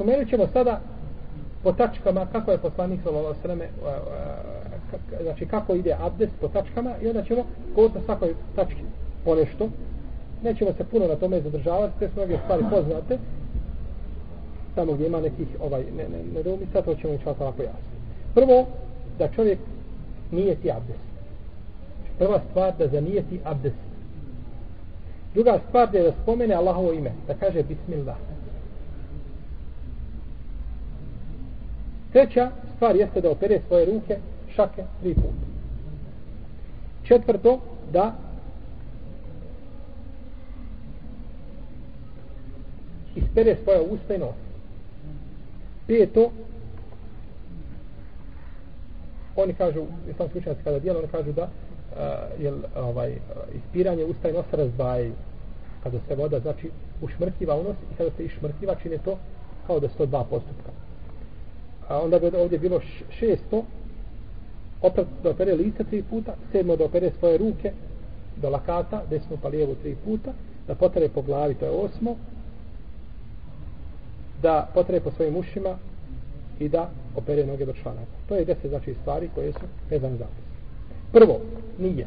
spomenut ćemo sada po tačkama kako je poslanik sallallahu alejhi znači kako ide abdest po tačkama i onda ćemo govoriti na svakoj tački po nešto. Nećemo se puno na tome zadržavati te su mnoge stvari poznate. Tamo gdje ima nekih ovaj ne, ne, ne domica, to ćemo čao tako jasno prvo da čovjek nije ti abdest. Prva stvar da zanijeti abdest. Druga stvar da je da spomene Allahovo ime da kaže bismillah. Treća stvar jeste da opere svoje ruke šake tri puta. Četvrto, da ispere svoje usta i nos. Peto, oni kažu, sam slučajnac kada dijela, oni kažu da uh, jel, ovaj, ispiranje usta i nosa razbajaju kada se voda, znači, ušmrkiva u nos i kada se išmrkiva, čine to kao da su to dva postupka a onda bi ovdje bilo šesto opet da opere lice tri puta sedmo da opere svoje ruke do lakata, desno pa lijevo tri puta da potare po glavi, to je osmo da potare po svojim ušima i da opere noge do članaka. To je deset znači stvari koje su vezane za prvo, nije.